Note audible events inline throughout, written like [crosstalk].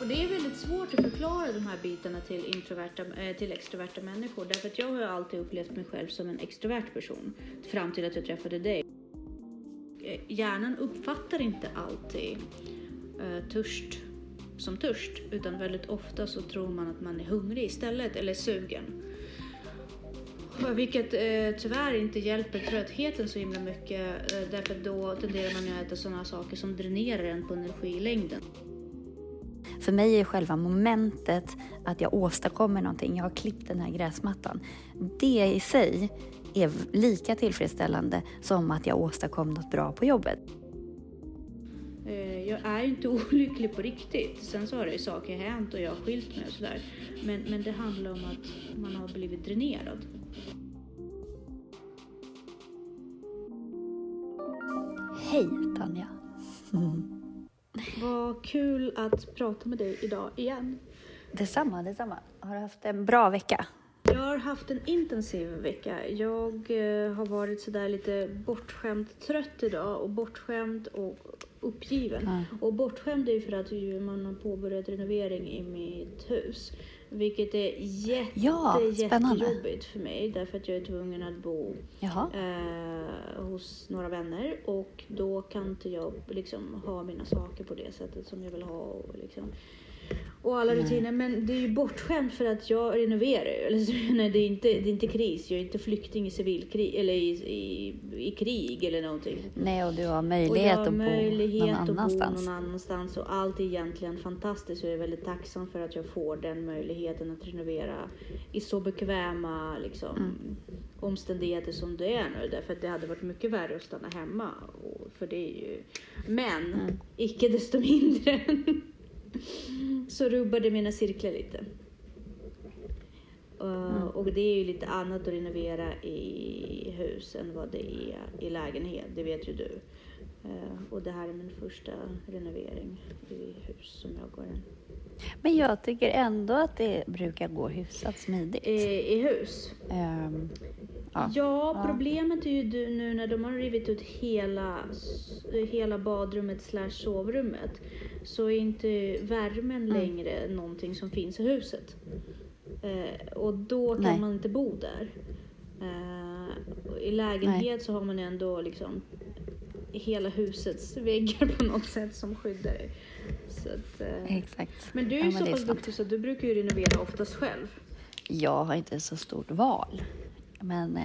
Och det är väldigt svårt att förklara de här bitarna till, introverta, eh, till extroverta människor. Därför att jag har alltid upplevt mig själv som en extrovert person. Fram till att jag träffade dig. Eh, hjärnan uppfattar inte alltid eh, törst som törst. Utan väldigt ofta så tror man att man är hungrig istället, eller sugen. Vilket eh, tyvärr inte hjälper tröttheten så himla mycket. Eh, därför att då tenderar man ju att äta sådana saker som dränerar en på energi i längden. För mig är själva momentet att jag åstadkommer någonting, jag har klippt den här gräsmattan. Det i sig är lika tillfredsställande som att jag åstadkom något bra på jobbet. Eh, jag är inte [laughs] olycklig på riktigt. Sen så har det ju saker hänt och jag har skilt mig och sådär. Men, men det handlar om att man har blivit dränerad. Hej Tanja! [laughs] Vad kul att prata med dig idag igen. Detsamma, detsamma. Har du haft en bra vecka? Jag har haft en intensiv vecka. Jag eh, har varit sådär lite bortskämt trött idag och bortskämd och uppgiven. Mm. Och bortskämd är ju för att man har påbörjat renovering i mitt hus. Vilket är jätte, Ja, jättejobbigt för mig därför att jag är tvungen att bo eh, hos några vänner. Och då kan inte jag liksom ha mina saker på det sättet som jag vill ha och liksom och alla Nej. rutiner. Men det är ju bortskämt för att jag renoverar ju. [laughs] Nej, det, är inte, det är inte kris. Jag är inte flykting i civilkrig eller i, i, i krig eller någonting. Nej, och du har möjlighet har att bo möjlighet någon att bo annanstans. någon annanstans och allt är egentligen fantastiskt jag är väldigt tacksam för att jag får den möjligheten att renovera i så bekväma liksom, Mm. omständigheter som det är nu. Därför att det hade varit mycket värre att stanna hemma. Och, för det är ju... Men, Mm. icke desto mindre [laughs] så rubbade mina cirklar lite. Uh, Mm. Och det är ju lite annat att renovera i hus än vad det är i lägenhet, det vet ju du. Uh, och det här är min första renovering i hus som jag går in. Men jag tycker ändå att det brukar gå hyfsat smidigt. I, i hus? Ehm, ja. Ja, Ja. problemet är ju du, nu när de har rivit ut hela, hela badrummet slash sovrummet så är inte värmen Mm. längre någonting som finns i huset. Eh, och då kan Nej. man inte bo där. Eh, I lägenhet så har man ändå liksom hela husets väggar på något sätt som skyddar dig. Så att, eh, Exakt. men du är Ja, ju men så pass duktig så du brukar ju renovera oftast själv. Jag har inte så stort val. Men eh,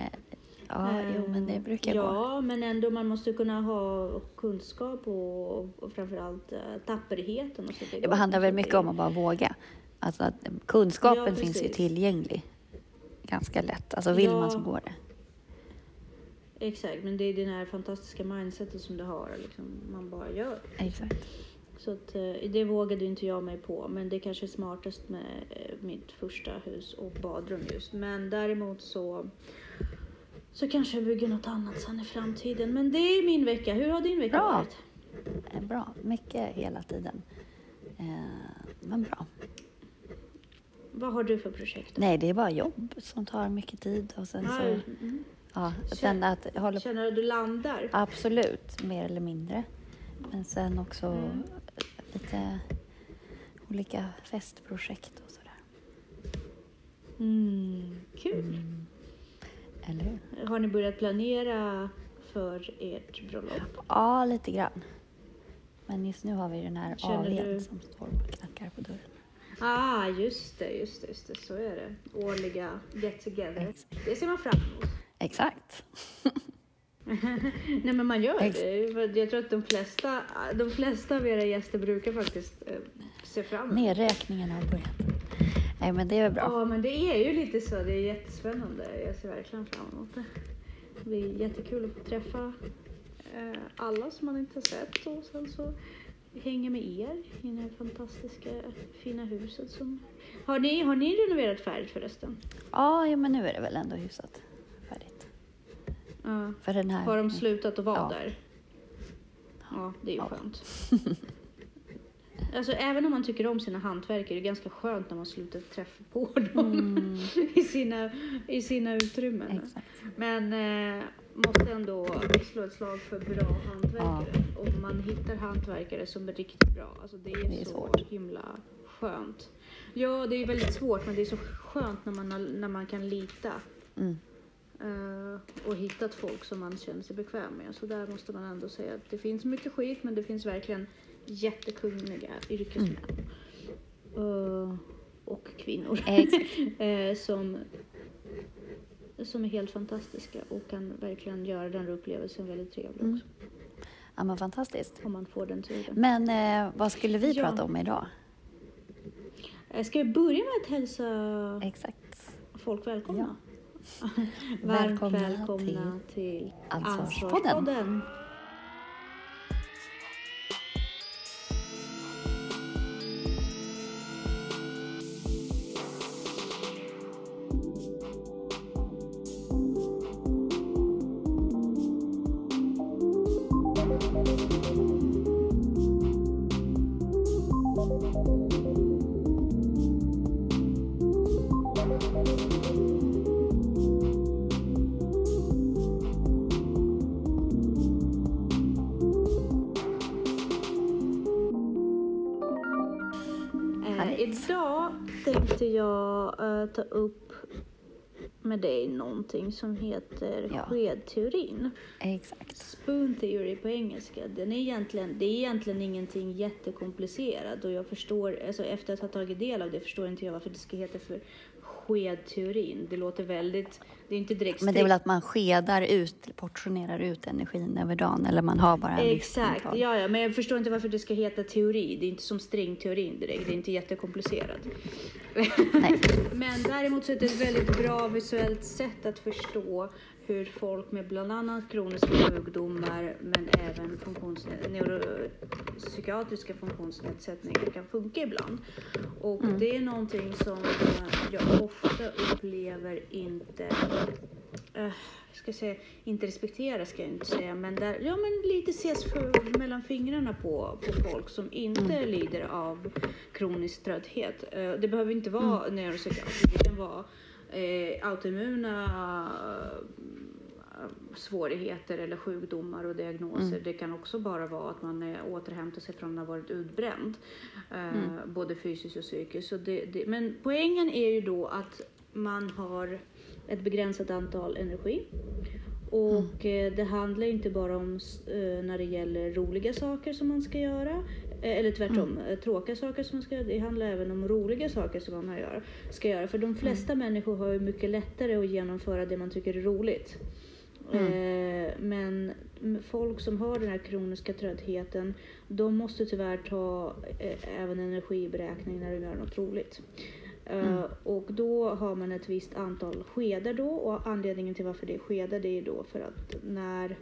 ja, jo, men det brukar ja, gå. Ja, men ändå man måste kunna ha kunskap och, och framförallt uh, tapperheten. Och sätta Det igång. handlar väl mycket om att bara våga. Alltså att kunskapen Ja, finns ju tillgänglig ganska lätt. Alltså vill Ja. man så går det. Exakt, men det är det här fantastiska mindsetet som du har. Liksom, man bara gör. Exakt. Så att, eh, det vågade inte jag mig på, men det kanske är smartast med eh, mitt första hus och badrum just. Men däremot så, så kanske jag bygger något annat sen i framtiden. Men det är min vecka. Hur har din vecka Bra. varit? Eh, Bra. Mycket hela tiden. Eh, men bra. Vad har du för projekt? Nej, det är bara jobb som tar mycket tid. Och sen så, Ja, mm. ja, sen att jag håller Känner du att du landar? Absolut, mer eller mindre. Men sen också Mm. Lite olika festprojekt och sådär. Mm, kul. Mm. Eller hur? Har ni börjat planera för ert bröllop? Ja, lite grann. Men just nu har vi den här Känner du- som står och knackar på dörren. Ah, just det, just det, just det. Så är det. Årliga get together. Exakt. Det ser man fram emot. Exakt. [laughs] [laughs] Nej men man gör det. Jag tror att de flesta, de flesta av era gäster brukar faktiskt eh, se fram emot Nedräkningen har börjat. Nej, men det är bra. Ja, men det är ju lite så. Det är jättespännande. Jag ser verkligen fram emot det. Det blir jättekul att träffa eh, alla som man inte har sett och sen så hänga med er i det här fantastiska fina huset som... Har ni, har ni renoverat färdigt förresten? Ja, ja, men nu är det väl ändå färdigt. Ja. För den här... Har de slutat att vara Ja. där? Ja, det är ju Ja. skönt. [laughs] Alltså även om man tycker om sina hantverkare, det är ganska skönt när man slutar träffa på dem Mm, [laughs] i, sina, i sina utrymmen. exakt. Men eh, måste ändå slå ett slag för bra hantverkare. Och man hittar hantverkare som är riktigt bra. Alltså det är, Det är så svårt. himla skönt. Ja, det är väldigt svårt men det är så skönt när man, har- när man kan lita. Mm. Eh, och hittat folk som man känner sig bekväm med. Så där måste man ändå säga att det finns mycket skit men det finns verkligen jättekunniga yrkesmän. Eh, och kvinnor. [laughs] Eh, som, som är helt fantastiska och kan verkligen göra den här upplevelsen väldigt trevlig Mm. också. Ja, men fantastiskt. Om man får den turen. Men eh, vad skulle vi Ja. prata om idag? Ska vi börja med att hälsa Exakt. folk välkomna? Varmt Välkomna välkomna till, Ansvarspodden. Ansvarspodden. Med dig någonting som heter Ja. skedteorin. Exakt. Spoon theory på engelska. Den är egentligen, det är egentligen ingenting jättekomplicerat och jag förstår, alltså efter att ha tagit del av det förstår inte jag varför det ska heta för skedteorin. Det låter väldigt, det är inte direkt Men det är väl att man skedar ut, portionerar ut energin över dagen eller man har bara en Exakt, ja, ja, men jag förstår inte varför det ska heta teori. Det är inte som stringteorin direkt, det är inte jättekomplicerat. Nej. [laughs] Men däremot så är det ett väldigt bra visuellt sätt att förstå hur folk med bland annat kroniska sjukdomar men även funktions, neuropsykiatriska funktionsnedsättningar kan funka ibland. Och det är någonting som jag ofta upplever inte eh, ska säga, inte respektera ska jag inte säga, men, där, ja, men lite ses för, mellan fingrarna på, på folk som inte lider av kronisk trötthet. Eh, det behöver inte vara neuropsykiatri, det kan vara eh, autoimmuna svårigheter eller sjukdomar och diagnoser. Det kan också bara vara att man eh, återhämtar sig från att ha varit utbränd, eh, både fysiskt och psykiskt. Så det, det, men poängen är ju då att man har ett begränsat antal energi. Och eh, det handlar inte bara om eh, när det gäller roliga saker som man ska göra. eh, Eller tvärtom, eh, tråkiga saker som man ska göra. Det handlar även om roliga saker som man har göra, ska göra. För de flesta människor har ju mycket lättare att genomföra det man tycker är roligt. Eh, men folk som har den här kroniska tröttheten, de måste tyvärr ta eh, även energi i beräkning när de gör något roligt. Eh, och då har man ett visst antal skedar då och anledningen till varför det är skedar det är då för att när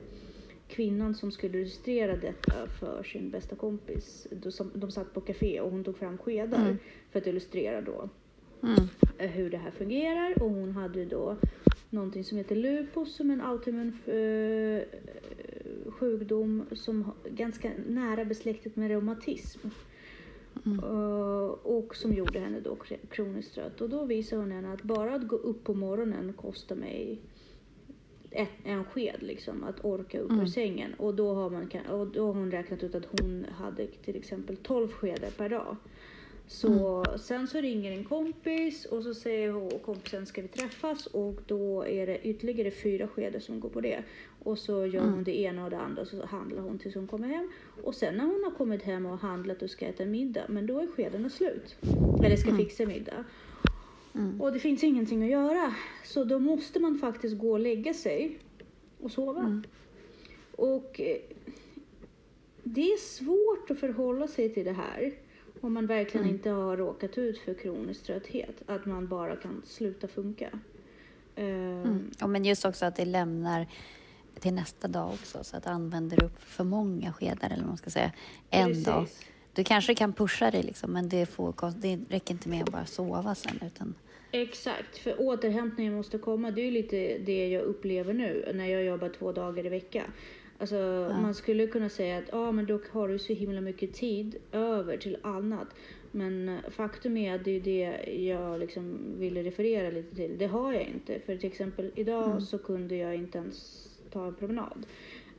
kvinnan som skulle illustrera detta för sin bästa kompis, då, som, de satt på café och hon tog fram skedar Mm. för att illustrera då Mm. hur det här fungerar och hon hade då någonting som heter lupus som är en autoimmun eh, sjukdom som har ganska nära besläktat med reumatism. Eh, och som gjorde henne då kr- kroniskt trött. Och då visade hon henne att bara att gå upp på morgonen kostar mig ett, en sked liksom, att orka upp ur sängen. Och då, har man, och då har hon räknat ut att hon hade till exempel 12 skedar per dag. Så sen så ringer en kompis och så säger hon, kompisen ska vi träffas och då är det ytterligare fyra skedar som går på det. Och så gör hon det ena och det andra och så handlar hon tills hon kommer hem. Och sen när hon har kommit hem och handlat och ska äta middag, men då är skedarna slut. Eller ska fixa middag. Och det finns ingenting att göra. Så då måste man faktiskt gå och lägga sig och sova. Och eh, det är svårt att förhålla sig till det här om man verkligen inte har råkat ut för kronisk trötthet. Att man bara kan sluta funka. Eh, Mm. Ja, men just också att det lämnar till nästa dag också, så att du använder upp för många skedar, eller vad man ska säga, en Precis. dag. Du kanske kan pusha dig, liksom, men det, får, det räcker inte med att bara sova sen. Utan, Exakt, för återhämtningen måste komma. Det är lite det jag upplever nu när jag jobbar två dagar i veckan. Alltså, Man skulle kunna säga att ah, men då har du så himla mycket tid över till annat. Men eh, faktum är att det är det jag liksom ville referera lite till. Det har jag inte. För till exempel idag så kunde jag inte ens ta en promenad.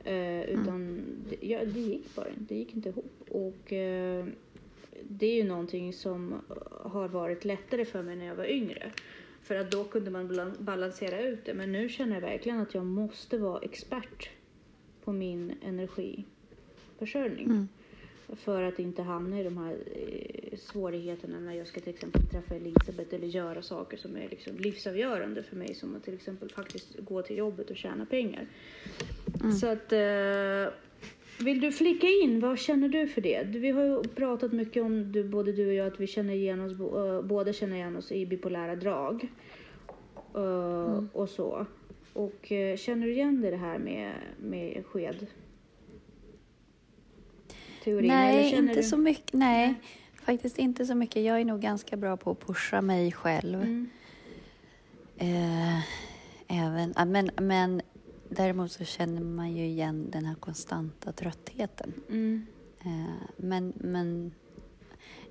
Eh, utan det, ja, det gick bara inte. Det gick inte ihop. Och eh, det är ju någonting som har varit lättare för mig när jag var yngre. För att då kunde man balansera ut det. Men nu känner jag verkligen att jag måste vara expert på min energiförsörjning. Mm. För att inte hamna i de här eh, svårigheterna när jag ska till exempel träffa Elisabeth eller göra saker som är liksom livsavgörande för mig. Som att till exempel faktiskt gå till jobbet och tjäna pengar. Mm. Så att eh, vill du flika in, vad känner du för det? Vi har ju pratat mycket om, du, både du och jag, att vi känner igen oss, uh, båda känner igen oss i bipolära drag. Uh, mm. Och så. Och uh, känner du igen det här med, med sked? Teorin, nej, inte du... så mycket. Nej, nej, faktiskt inte så mycket. Jag är nog ganska bra på att pusha mig själv. Mm. även, men, men Däremot så känner man ju igen den här konstanta tröttheten. Mm. Eh, men, men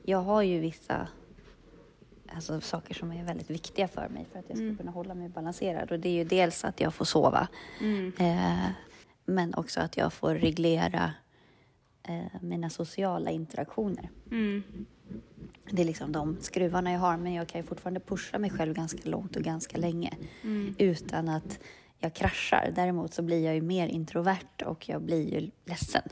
jag har ju vissa alltså, saker som är väldigt viktiga för mig för att jag ska mm. kunna hålla mig balanserad. Och det är ju dels att jag får sova, mm. eh, men också att jag får reglera eh, mina sociala interaktioner. Mm. Det är liksom de skruvarna jag har, men jag kan ju fortfarande pusha mig själv ganska långt och ganska länge mm. utan att jag kraschar. Däremot så blir jag ju mer introvert och jag blir ju ledsen.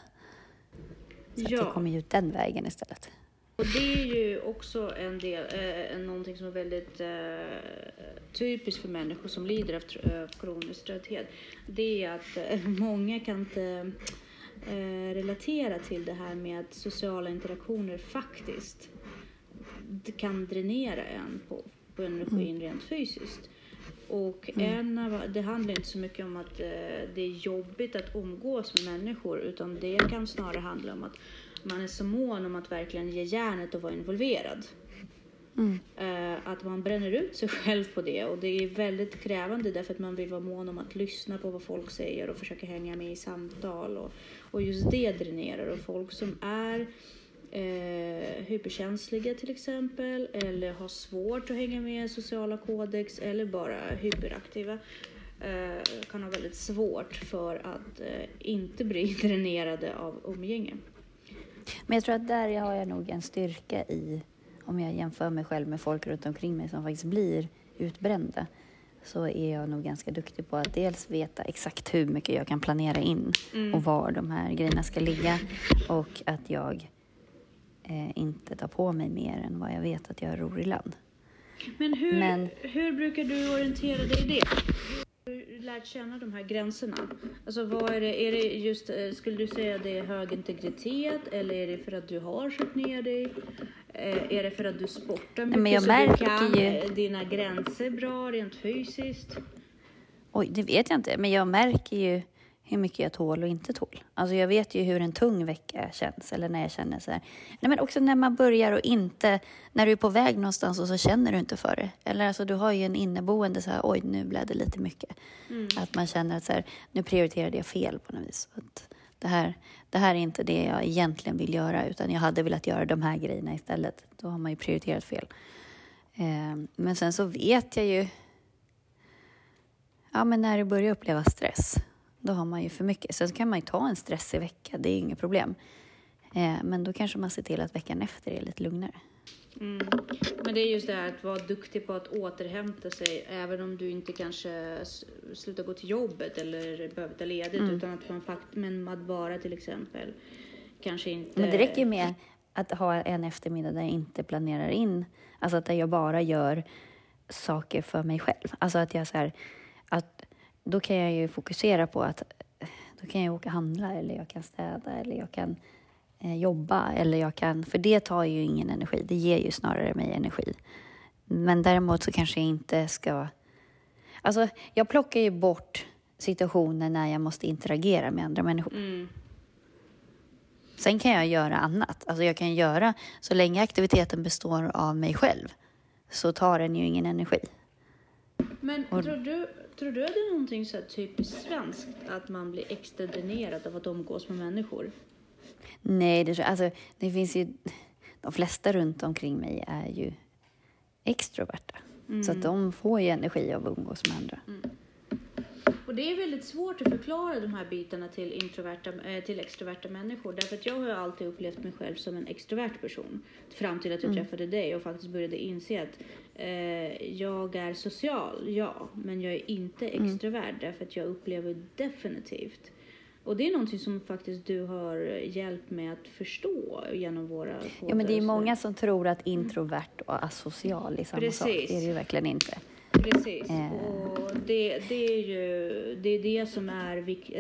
Så ja. det kommer ju ut den vägen istället. Och det är ju också en del, eh, någonting som är väldigt eh, typiskt för människor som lider av eh, kronisk trötthet. Det är att eh, [laughs] många kan inte eh, relatera till det här med att sociala interaktioner faktiskt kan dränera en på, på energin mm. rent fysiskt. Och mm. en av, det handlar inte så mycket om att eh, det är jobbigt att umgås med människor utan det kan snarare handla om att man är så mån om att verkligen ge järnet och vara involverad. Mm. Eh, att man bränner ut sig själv på det och det är väldigt krävande därför att man vill vara mån om att lyssna på vad folk säger och försöka hänga med i samtal och, och just det dränerar och folk som är eh, hyperkänsliga till exempel eller har svårt att hänga med i sociala kodex eller bara hyperaktiva eh, kan ha väldigt svårt för att eh, inte bli [laughs] dränerade av umgänge. Men jag tror att där har jag nog en styrka i, om jag jämför mig själv med folk runt omkring mig som faktiskt blir utbrända, så är jag nog ganska duktig på att dels veta exakt hur mycket jag kan planera in mm. och var de här grejerna ska ligga och att jag eh, inte ta på mig mer än vad jag vet att jag ror i land. Men hur, Men, hur brukar du orientera dig i det? Lärt känna de här gränserna? Alltså vad är det, är det just, eh, skulle du säga det är hög integritet eller är det för att du har köpt ner dig? Eh, är det för att du sportar mycket men jag så märker du kan ju... dina gränser bra rent fysiskt? Oj, det vet jag inte, men jag märker ju hur mycket jag tål och inte tål. Alltså jag vet ju hur en tung vecka känns, eller när jag känner så här. Nej, men också när man börjar och inte, när du är på väg någonstans och så känner du inte för det. Eller alltså du har ju en inneboende så här, oj nu blev det lite mycket. Mm. Att man känner att så här, nu prioriterade jag fel på något vis. Att det, här, det här är inte det jag egentligen vill göra, utan jag hade velat göra de här grejerna istället. Då har man ju prioriterat fel. Eh, men sen så vet jag ju, ja men när du börjar uppleva stress, då har man ju för mycket. Sen kan man ju ta en stressig vecka, det är inget problem. Eh, men då kanske man ser till att veckan efter är lite lugnare. Mm. Men det är just det här att vara duktig på att återhämta sig även om du inte kanske slutar gå till jobbet eller behöver ta ledigt mm. utan att man faktiskt, men att bara till exempel kanske inte... Men det räcker med att ha en eftermiddag där jag inte planerar in, alltså att jag bara gör saker för mig själv. Alltså att jag så här, då kan jag ju fokusera på att då kan jag åka och handla eller jag kan städa eller jag kan eh, jobba eller jag kan, för det tar ju ingen energi, det ger ju snarare mig energi. Men däremot så kanske jag inte ska, alltså jag plockar ju bort situationer när jag måste interagera med andra människor. Mm. Sen kan jag göra annat. Alltså jag kan göra, så länge aktiviteten består av mig själv så tar den ju ingen energi. Men och, tror du Tror du att det är någonting så typiskt svenskt att man blir extra dränerad av att umgås med människor? Nej, det, alltså, det finns ju... De flesta runt omkring mig är ju extroverta. Mm. Så att de får ju energi av att umgås med andra. Mm. Och det är väldigt svårt att förklara de här bitarna till, introverta, eh, till extroverta människor. Därför att jag har alltid upplevt mig själv som en extrovert person. Fram till att jag Mm. träffade dig och faktiskt började inse att eh, jag är social, ja. Men jag är inte Mm. extrovert därför att jag upplever definitivt och det är någonting som faktiskt du har hjälpt mig att förstå genom våra Ja, men det är många som tror att introvert och asocial är samma sak. Precis. Det är det ju verkligen inte. Precis. Eh. Och det, det är ju det, är det som är,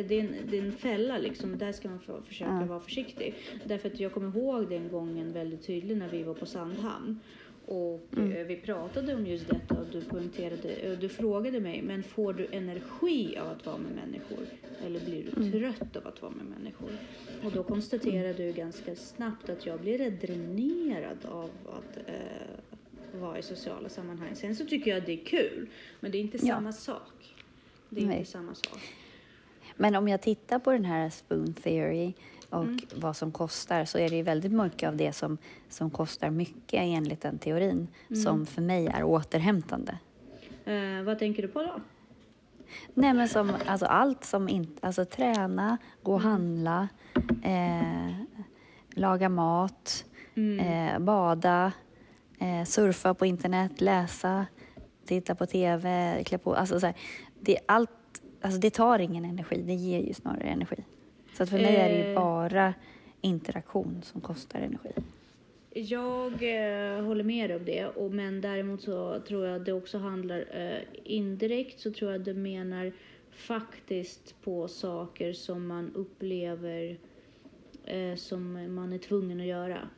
det är, en, det är en fälla liksom. Där ska man försöka Ja. vara försiktig. Därför att jag kommer ihåg den gången väldigt tydligt när vi var på Sandhamn. Och Mm. eh, vi pratade om just detta och du poängterade, och du frågade mig, men får du energi av att vara med människor? Eller blir du Mm. trött av att vara med människor? Och då konstaterade du ganska snabbt att jag blir dränerad av att eh, vara i sociala sammanhang. Sen så tycker jag att det är kul, men det är inte Ja. samma sak. Det är Nej. inte samma sak. Men om jag tittar på den här spoon theory och Mm. vad som kostar så är det ju väldigt mycket av det som, som kostar mycket enligt den teorin Mm. som för mig är återhämtande. Eh, vad tänker du på då? Nej men som, alltså allt som inte, alltså träna, gå och Mm. handla, eh, laga mat, Mm. eh, bada, eh, surfa på internet, läsa, titta på TV, klä på, alltså så här, det, allt, alltså det tar ingen energi, det ger ju snarare energi. Så att för mig är det ju Eh. bara interaktion som kostar energi. Jag eh, håller med dig om det, och, men däremot så tror jag det också handlar eh, indirekt så tror jag det menar faktiskt på saker som man upplever eh, som man är tvungen att göra.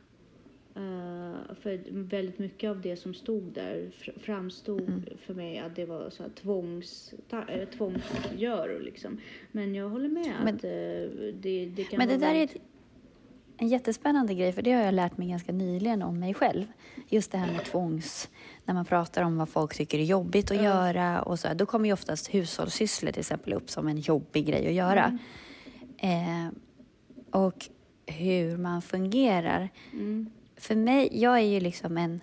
Eh, för väldigt mycket av det som stod där fr- framstod Mm. för mig att det var så här tvångs, ta, äh, tvångsgöror liksom. Men jag håller med Men- att eh, det, det kan Men det vara där är väldigt- ett, en jättespännande grej, för det har jag lärt mig ganska nyligen om mig själv. Just det här med tvångs... När man pratar om vad folk tycker är jobbigt att Ja. göra och så, här, då kommer ju oftast hushållssysslor till exempel upp som en jobbig grej att göra. Mm. Eh, och hur man fungerar. Mm. För mig, jag är ju liksom en...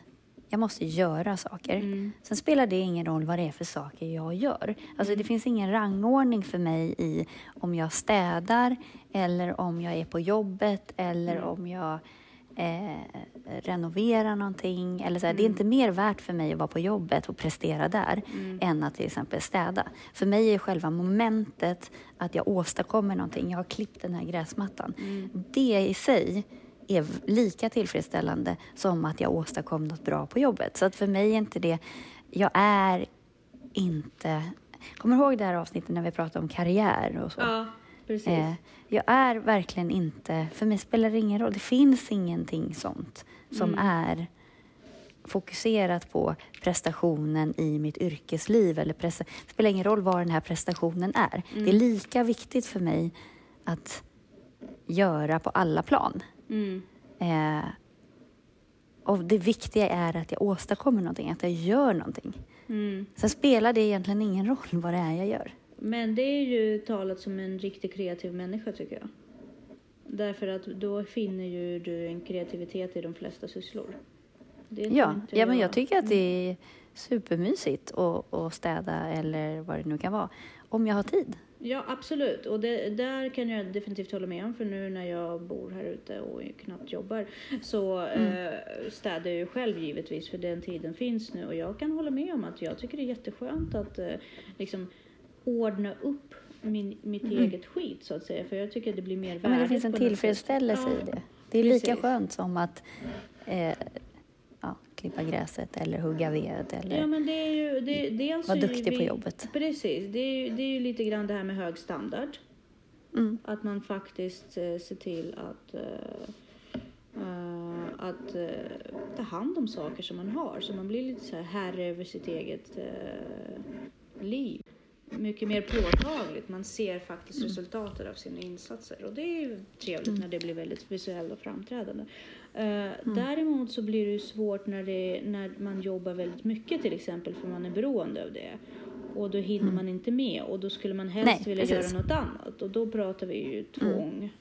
Jag måste göra saker. Mm. Sen spelar det ingen roll vad det är för saker jag gör. Alltså det finns ingen rangordning för mig i om jag städar eller om jag är på jobbet eller Mm. om jag eh, renoverar någonting. Eller så här, Det är Mm. inte mer värt för mig att vara på jobbet och prestera där Mm. än att till exempel städa. För mig är själva momentet att jag åstadkommer någonting. Jag har klippt den här gräsmattan. Mm. Det i sig är lika tillfredsställande som att jag åstadkom något bra på jobbet. Så att för mig är inte det... Jag är inte... Kommer du ihåg det här avsnittet när vi pratade om karriär och så? Ja, precis. Eh, jag är verkligen inte... För mig spelar det ingen roll. Det finns ingenting sånt som Mm. är fokuserat på prestationen i mitt yrkesliv. Eller presta- det spelar ingen roll vad den här prestationen är. Det är Mm. lika viktigt för mig att göra på alla plan. Mm. Eh, och det viktiga är att jag åstadkommer någonting, att jag gör någonting. Mm. Sen spelar det egentligen ingen roll vad det är jag gör. Men det är ju talat som en riktigt kreativ människa tycker jag. Därför att då finner ju du en kreativitet i de flesta sysslor. Ja, ja men jag tycker att det är supermysigt att, att städa eller vad det nu kan vara, om jag har tid. Ja, absolut. Och det, där kan jag definitivt hålla med om. För nu när jag bor här ute och knappt jobbar så Mm. eh, städar jag ju själv givetvis för den tiden finns nu. Och jag kan hålla med om att jag tycker det är jätteskönt att eh, liksom ordna upp min, mitt eget skit så att säga. För jag tycker att det blir mer Mm. Ja, men det värdigt finns en tillfredsställelse i det. Det är lika precis. skönt som att eh, klippa gräset eller hugga ved eller Ja men det är ju, det, dels vara duktig på vi- jobbet. Precis, det är, ju, det är ju lite grann det här med hög standard. Mm. Att man faktiskt eh, ser till att, eh, att eh, ta hand om saker som man har. Så man blir lite så här herre över sitt eget liv. Mycket mer påtagligt. Man ser faktiskt Mm. resultatet av sina insatser. Och det är ju trevligt när det blir väldigt visuellt och framträdande. Eh, Mm. Däremot så blir det ju svårt när, det, när man jobbar väldigt mycket till exempel för man är beroende av det. Och då hinner man inte med och då skulle man helst Mm. Nej, vilja precis. Mm. göra något annat och då pratar vi ju tvång.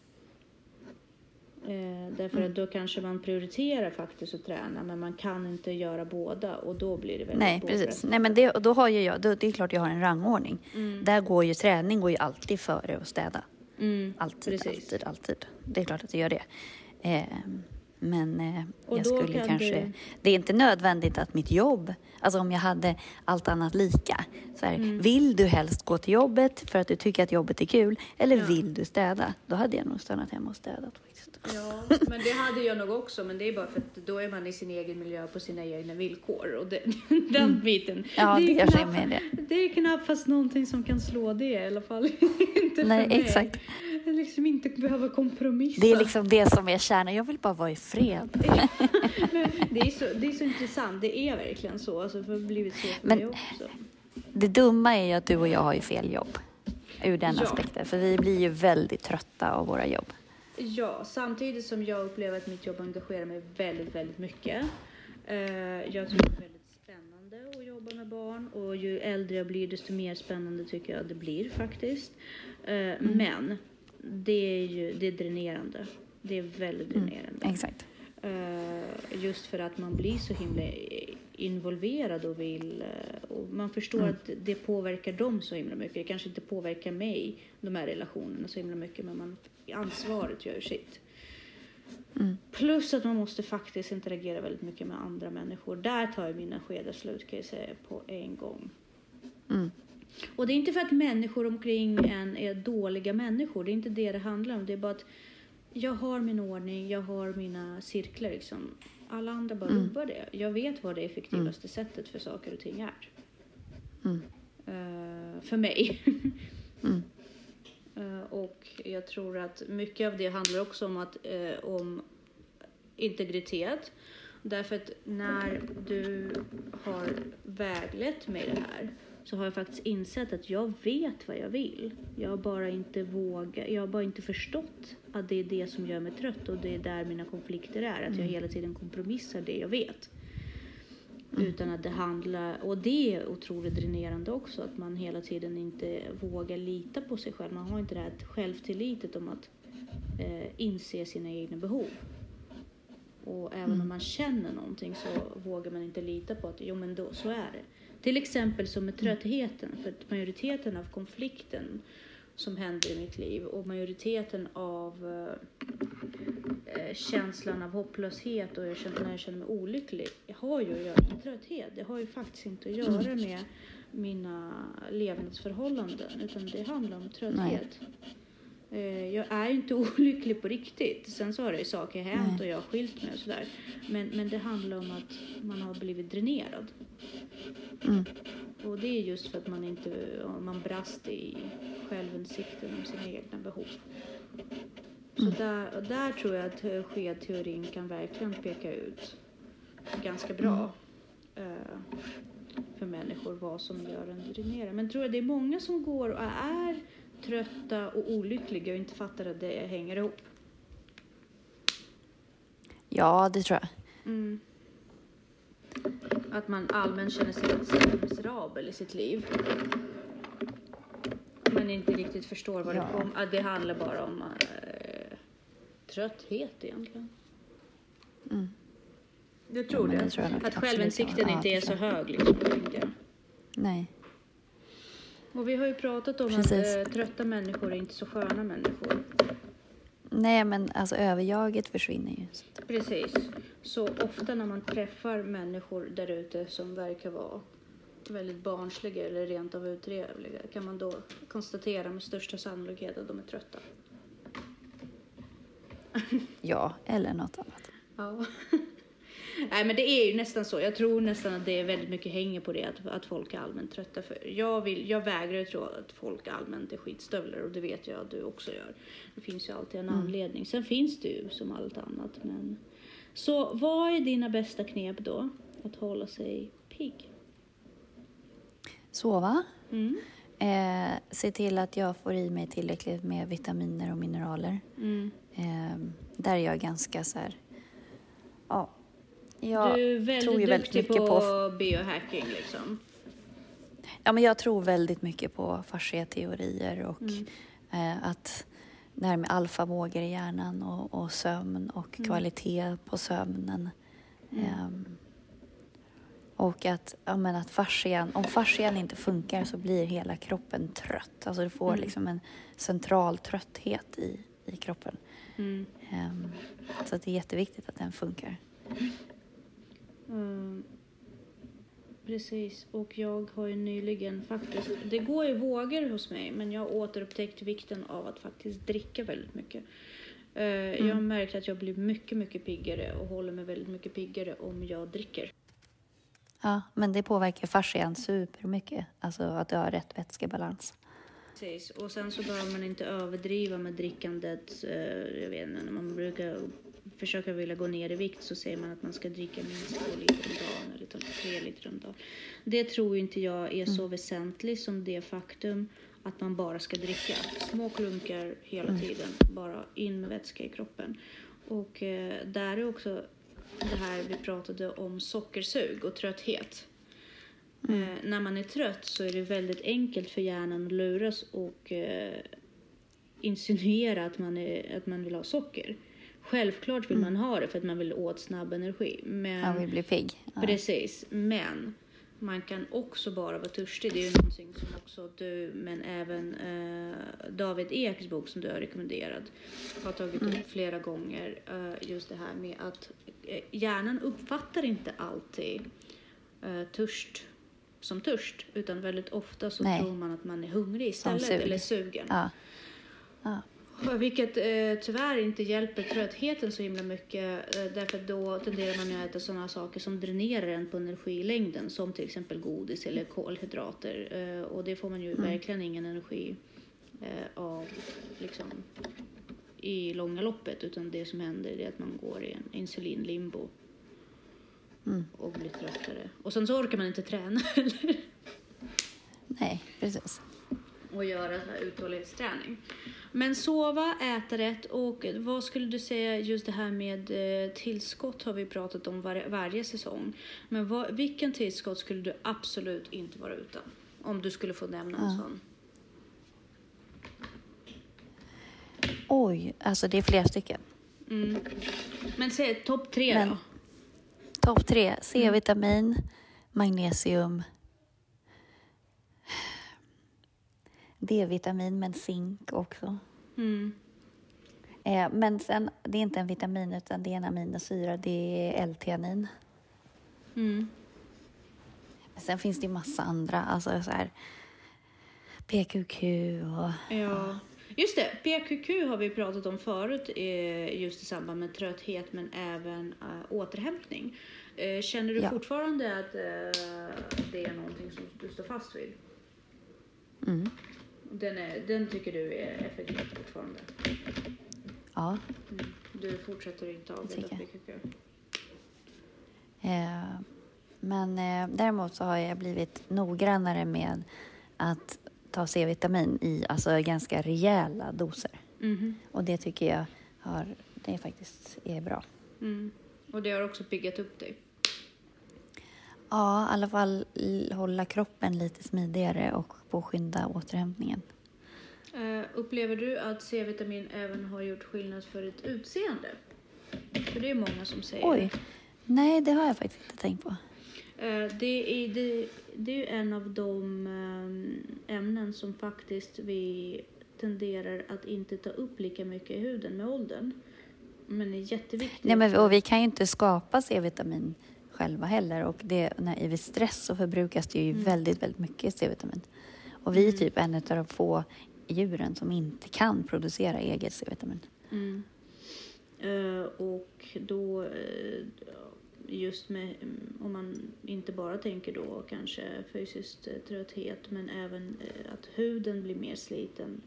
Eh, därför att då kanske man prioriterar faktiskt att träna men man kan inte göra båda och då blir det väldigt Nej, precis. Nej, men det, då har ju jag, då, det är klart jag har en rangordning. Mm. Där går ju träning går ju alltid före att städa. Mm, Alltid, precis. alltid, alltid. Det är klart att det gör det. Eh, men eh, jag skulle kan kanske... du- Det är inte nödvändigt att mitt jobb, alltså om jag hade allt annat lika. Så här, Mm. Vill du helst gå till jobbet för att du tycker att jobbet är kul eller Ja. vill du städa? Då hade jag nog stannat hemma och städat faktiskt. Ja, men det hade jag nog också. Men det är bara för att då är man i sin egen miljö på sina egna villkor. Och det, [laughs] den biten. Mm. Ja, det är kanske är knapp- med det. Det är knappast någonting som kan slå det i alla fall. [laughs] inte Nej, för mig. exakt. Liksom inte behöva kompromissa. Det är liksom det som är kärnan. Jag vill bara vara i fred. [laughs] Det, är så, det är så intressant. Det är verkligen så. Alltså, för det har blivit så för Men- mig också. Det dumma är ju att du och jag har ju fel jobb. Ur den Ja. aspekten. För vi blir ju väldigt trötta av våra jobb. Ja, samtidigt som jag upplever att mitt jobb engagerar mig väldigt, väldigt mycket. Eh, jag tycker det är väldigt spännande att jobba med barn och ju äldre jag blir desto mer spännande tycker jag det blir faktiskt. Eh, Men det är ju det är dränerande. Det är väldigt dränerande. Exakt. Eh, just för att man blir så himla involverad och vill eh, och man förstår att det påverkar dem så himla mycket. Det kanske inte påverkar mig, de här relationerna så himla mycket men man, ansvaret gör sitt. Plus att man måste faktiskt interagera väldigt mycket med andra människor. Där tar ju mina skedar slut kan jag säga på en gång. Mm. Och det är inte för att människor omkring en är dåliga människor. Det är inte det det handlar om. Det är bara att jag har min ordning, jag har mina cirklar liksom. Alla andra bara rubbar det. Jag vet vad det effektivaste sättet för saker och ting är. Mm. Eh, för mig. [laughs] Mm. Eh, och jag tror att mycket av det handlar också om, att, eh, om integritet. Därför att när du har väglett mig det här så har jag faktiskt insett att jag vet vad jag vill. Jag har bara inte vågat, jag har bara inte förstått att det är det som gör mig trött och det är där mina konflikter är. Att jag hela tiden kompromissar det jag vet. Utan att det handlar, och det är otroligt dränerande också, att man hela tiden inte vågar lita på sig själv. Man har inte det här självtilllitet om att eh, inse sina egna behov. Och även om man känner någonting så vågar man inte lita på att jo men då, så är det. Till exempel som med tröttheten, för att majoriteten av konflikten som händer i mitt liv och majoriteten av eh, eh, känslan av hopplöshet och jag känner, när jag känner mig olycklig jag har ju att göra med trötthet. Det har ju faktiskt inte att göra med mina levnadsförhållanden utan det handlar om trötthet. Eh, Jag är ju inte [laughs] olycklig på riktigt. Sen så har det ju saker hänt och jag har skilt mig och sådär. Men, men det handlar om att man har blivit dränerad. Mm. Och det är just för att man inte, man brast i självinsikten om sina egna behov. Så där, och där tror jag att skedteorin kan verkligen peka ut ganska bra eh, för människor vad som gör en dränerad. Men tror jag det är många som går och är trötta och olyckliga och inte fattar att det hänger ihop. Ja, det tror jag. Mm. Att man allmänt känner sig miserabel i sitt liv. Men inte riktigt förstår vad Ja. det kom. Att det handlar bara om eh, trötthet egentligen. Mm. Jag tror men det. det tror att absolut självinsikten inte Ja, är så hög liksom, tänkte jag. Nej. Och vi har ju pratat om Precis. att eh, trötta människor är inte så sköna människor. Nej, men alltså överjaget försvinner ju. Precis. Så ofta när man träffar människor där ute som verkar vara väldigt barnsliga eller rent av utrevliga kan man då konstatera med största sannolikhet att de är trötta. Ja, eller något annat. Ja. Nej men det är ju nästan så. Jag tror nästan att det är väldigt mycket hänger på det att, att folk är allmänt trötta. För jag, vill, jag vägrar tro att folk allmänt är skitstövlar och det vet jag att du också gör. Det finns ju alltid en anledning. Sen finns det ju som allt annat. Men... Så vad är dina bästa knep då? Att hålla sig pigg? Sova. Mm. Eh, se till att jag får i mig tillräckligt med vitaminer och mineraler. Mm. Eh, där är jag ganska så här... Ja. Jag du är väldigt tror ju väldigt duktig mycket på, på... biohacking liksom. Ja, men jag tror väldigt mycket på fasciateorier och Mm. eh, att det här med alfavågor i hjärnan och, och sömn och Mm. kvalitet på sömnen. Mm. Ehm, och att, ja, men att fascian, om fascian inte funkar så blir hela kroppen trött. Alltså du får Mm. liksom en central trötthet i, i kroppen. Ehm, så att det är jätteviktigt att den funkar. Mm. Precis, och jag har ju nyligen faktiskt, det går i vågor hos mig, men jag har återupptäckt vikten av att faktiskt dricka väldigt mycket. Eh, Jag har märkt att jag blir mycket, mycket piggare och håller mig väldigt mycket piggare om jag dricker. Ja, men det påverkar fascian supermycket. Alltså att du har rätt vätskebalans. Precis, och sen så behöver man inte överdriva med drickandet. Eh, Jag vet inte, man brukar försöka vilja gå ner i vikt så säger man att man ska dricka minst två liter om dagen eller tre liter om dagen. Det tror inte jag är så väsentligt som det faktum att man bara ska dricka små klunkar hela tiden, bara in med vätska i kroppen. Och eh, där är också det här vi pratade om sockersug och trötthet. Eh, när man är trött så är det väldigt enkelt för hjärnan att luras och eh, insinuera att man, är, att man vill ha socker. Självklart vill man ha det för att man vill åt snabb energi. Men, Jag vill bli pigg. Ja. Precis, men man kan också bara vara törstig. Det är ju någonting som också du, men även eh, David Eks bok som du har rekommenderat, har tagit upp flera gånger. Eh, just det här med att eh, hjärnan uppfattar inte alltid eh, törst som törst, utan väldigt ofta så Nej. tror man att man är hungrig istället, eller sugen. Ja. Ja. Vilket eh, tyvärr inte hjälper tröttheten så himla mycket. Eh, därför att då tenderar man ju att äta sådana saker som dränerar en på energilängden. Som till exempel godis eller kolhydrater. Eh, och det får man ju verkligen ingen energi eh, av liksom, i långa loppet. Utan det som händer är att man går i en insulinlimbo. Och blir tröttare. Och sen så orkar man inte träna [laughs] heller. Nej, precis. och göra uthållighetsträning. Men sova, äta rätt och vad skulle du säga just det här med eh, tillskott har vi pratat om var, varje säsong. Men vad, vilken tillskott skulle du absolut inte vara utan? Om du skulle få nämna en sån. Oj, alltså det är flera stycken. Mm. Men säg topp tre Men- då. Topp tre, C-vitamin, magnesium, D-vitamin men zink också. Mm. Eh, men sen, det är inte en vitamin utan det är en aminosyra, det är L-theanin. Mm. Sen finns det ju massa andra, alltså så här PQQ och... Ja, just det. PQQ har vi pratat om förut eh, just i samband med trötthet men även eh, återhämtning. Eh, Känner du Ja. fortfarande att det är någonting som du står fast vid? Mm, Den, är, den tycker du är effektiv fortfarande? ja. Mm. Du fortsätter inte avbilda. PQQ? Eh, men eh, däremot så har jag blivit noggrannare med att ta C-vitamin i alltså ganska rejäla doser. Mhm. Och det tycker jag har, det faktiskt är bra. Mm. Och det har också piggat upp dig? Ja, i alla fall hålla kroppen lite smidigare och påskynda återhämtningen. Eh, upplever du att C-vitamin även har gjort skillnad för ditt utseende? För det är många som säger Oj, nej det har jag faktiskt inte tänkt på. Eh, Det är, det, det är ju en av de eh, ämnen som faktiskt vi tenderar att inte ta upp lika mycket i huden med åldern. Men är jätteviktigt. Nej, men, och vi kan ju inte skapa C-vitamin själva heller och det, när, vid stress så förbrukas det ju väldigt, väldigt mycket C-vitamin. Och vi är typ en av de få djuren som inte kan producera eget C-vitamin. Mm. Eh, och då eh, just med mm, om man inte bara tänker då kanske fysiskt eh, trötthet men även att huden blir mer sliten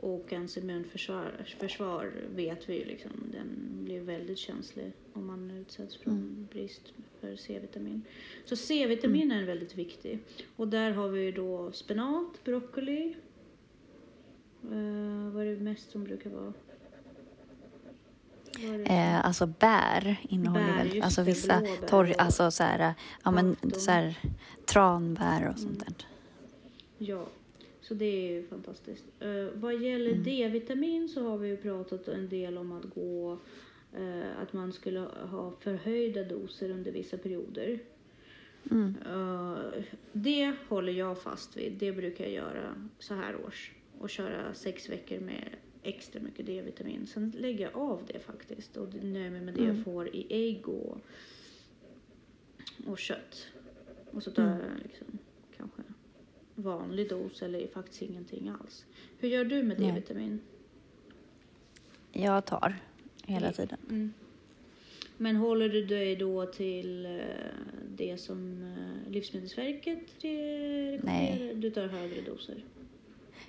och ens immunförsvar försvar vet vi ju liksom den blir väldigt känslig om man utsätts från brist för C-vitamin. Så C-vitamin är väldigt viktig och där har vi ju då spenat, broccoli. Uh, vad är det mest som brukar vara? Eh, alltså bär innehåller Bär, väl, alltså det, vissa torr, alltså så här, ja men så här tranbär och sånt där. Ja. Så det är ju fantastiskt. Uh, vad gäller Mm. D-vitamin så har vi ju pratat en del om att gå eh, att man skulle ha förhöjda doser under vissa perioder. Mm. Eh, det håller jag fast vid. Det brukar jag göra så här års. Och köra sex veckor med extra mycket D-vitamin. Sen lägger jag av det faktiskt och nöjer mig med det jag Mm. får i ägg och, och kött. Och så tar Mm. jag liksom vanlig dos eller faktiskt ingenting alls. Hur gör du med. D-vitamin? Jag tar hela tiden. Mm. Men håller du dig då till eh, det som eh, Livsmedelsverket re- rekommenderar? Nej. Du tar högre doser?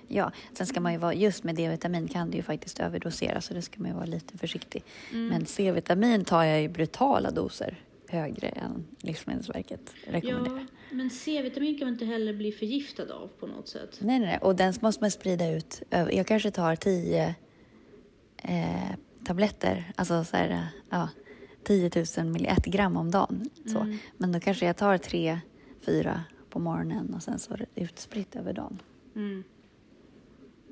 Ja, sen ska man ju vara, just med D-vitamin kan det ju faktiskt överdosera så det ska man ju vara lite försiktig. Mm. Men C-vitamin tar jag i brutala doser högre än Livsmedelsverket rekommenderar. Ja, men C-vitamin kan man inte heller bli förgiftad av på något sätt. Nej, nej, nej. Och den måste man sprida ut. Jag kanske tar tio eh, tabletter, alltså så här, ja, 10 000 milli, ett gram om dagen. Så. Mm. Men då kanske jag tar tre, fyra på morgonen och sen så är det utspritt över dagen. Mm.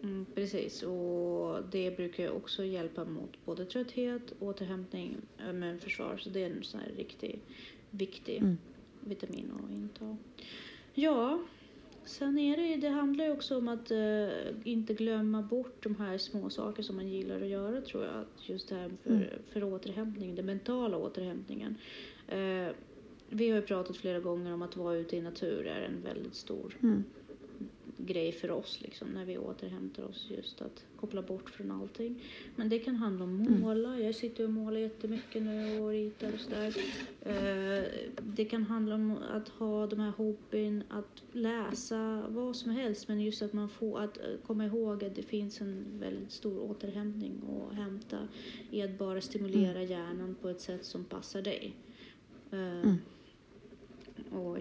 Mm, precis, och det brukar ju också hjälpa mot både trötthet, återhämtning, men försvar. Så det är en sån här riktigt viktig Mm. Vitamin att inta. Ja, sen är det det handlar ju också om att eh, inte glömma bort de här små saker som man gillar att göra tror jag. Just det här för, Mm. för återhämtning, den mentala återhämtningen. Eh, vi har ju pratat flera gånger om att vara ute i natur är en väldigt stor Mm. Grej för oss liksom, när vi återhämtar oss. Just att koppla bort från allting. Men det kan handla om Mm. måla. Jag sitter och målar jättemycket nu och ritar och sådär. Eh, det kan handla om att ha de här hobbyn, att läsa, vad som helst. Men just att man får att eh, komma ihåg att det finns en väldigt stor återhämtning att hämta i att bara stimulera hjärnan på ett sätt som passar dig. Eh, Mm. och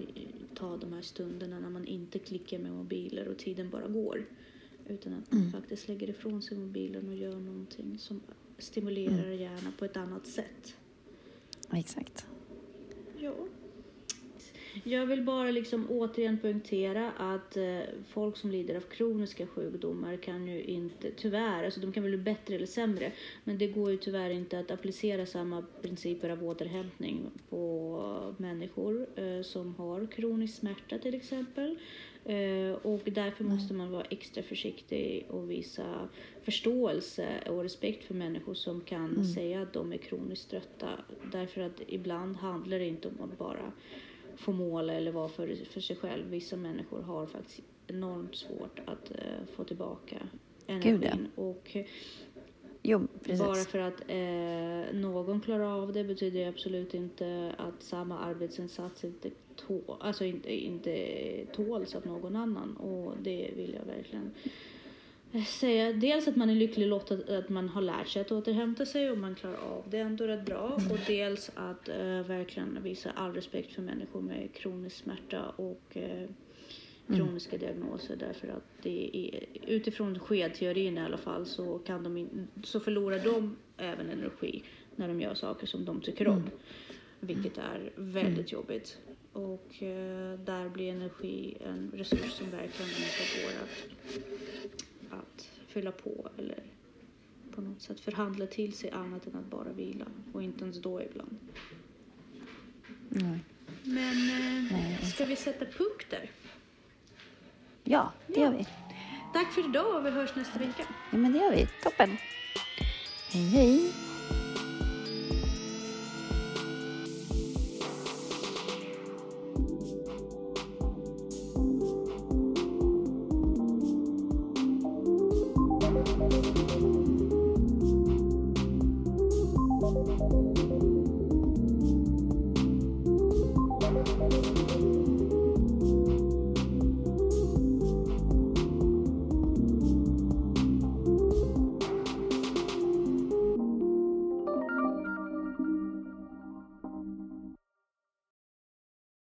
ta de här stunderna när man inte klickar med mobiler och tiden bara går. Utan att man Mm. faktiskt lägger ifrån sig mobilen och gör någonting som stimulerar hjärnan på ett annat sätt. Exakt. Ja. Jag vill bara liksom återigen poängtera att eh, folk som lider av kroniska sjukdomar kan ju inte, tyvärr, alltså de kan väl bli bättre eller sämre, men det går ju tyvärr inte att applicera samma principer av återhämtning på människor eh, som har kronisk smärta till exempel. Eh, och därför måste man vara extra försiktig och visa förståelse och respekt för människor som kan säga att de är kroniskt trötta. Därför att ibland handlar det inte om att bara få måla eller vara för, för sig själv. Vissa människor har faktiskt enormt svårt att eh, få tillbaka Gud, ja. energin. Och Jo, precis. bara för att eh, någon klarar av det betyder det absolut inte att samma arbetsinsats inte, tå, alltså inte, inte tåls av någon annan. Och det vill jag verkligen eh, säga. Dels att man är lycklig lottad att man har lärt sig att återhämta sig och man klarar av det ändå rätt bra. Och dels att eh, verkligen visa all respekt för människor med kronisk smärta och eh, kroniska diagnoser därför att det är, utifrån skedteorin i alla fall så, kan de in, så förlorar de även energi när de gör saker som de tycker om. Vilket är väldigt jobbigt. Och eh, där blir energi en resurs som verkligen inte går att, att fylla på eller på något sätt förhandla till sig annat än att bara vila. Och inte ens då ibland. Nej. Men eh, Nej. ska vi sätta punkt där? Ja, det gör vi. Tack för idag och vi hörs nästa vecka. Ja, men det gör vi. Toppen. Hej, hej.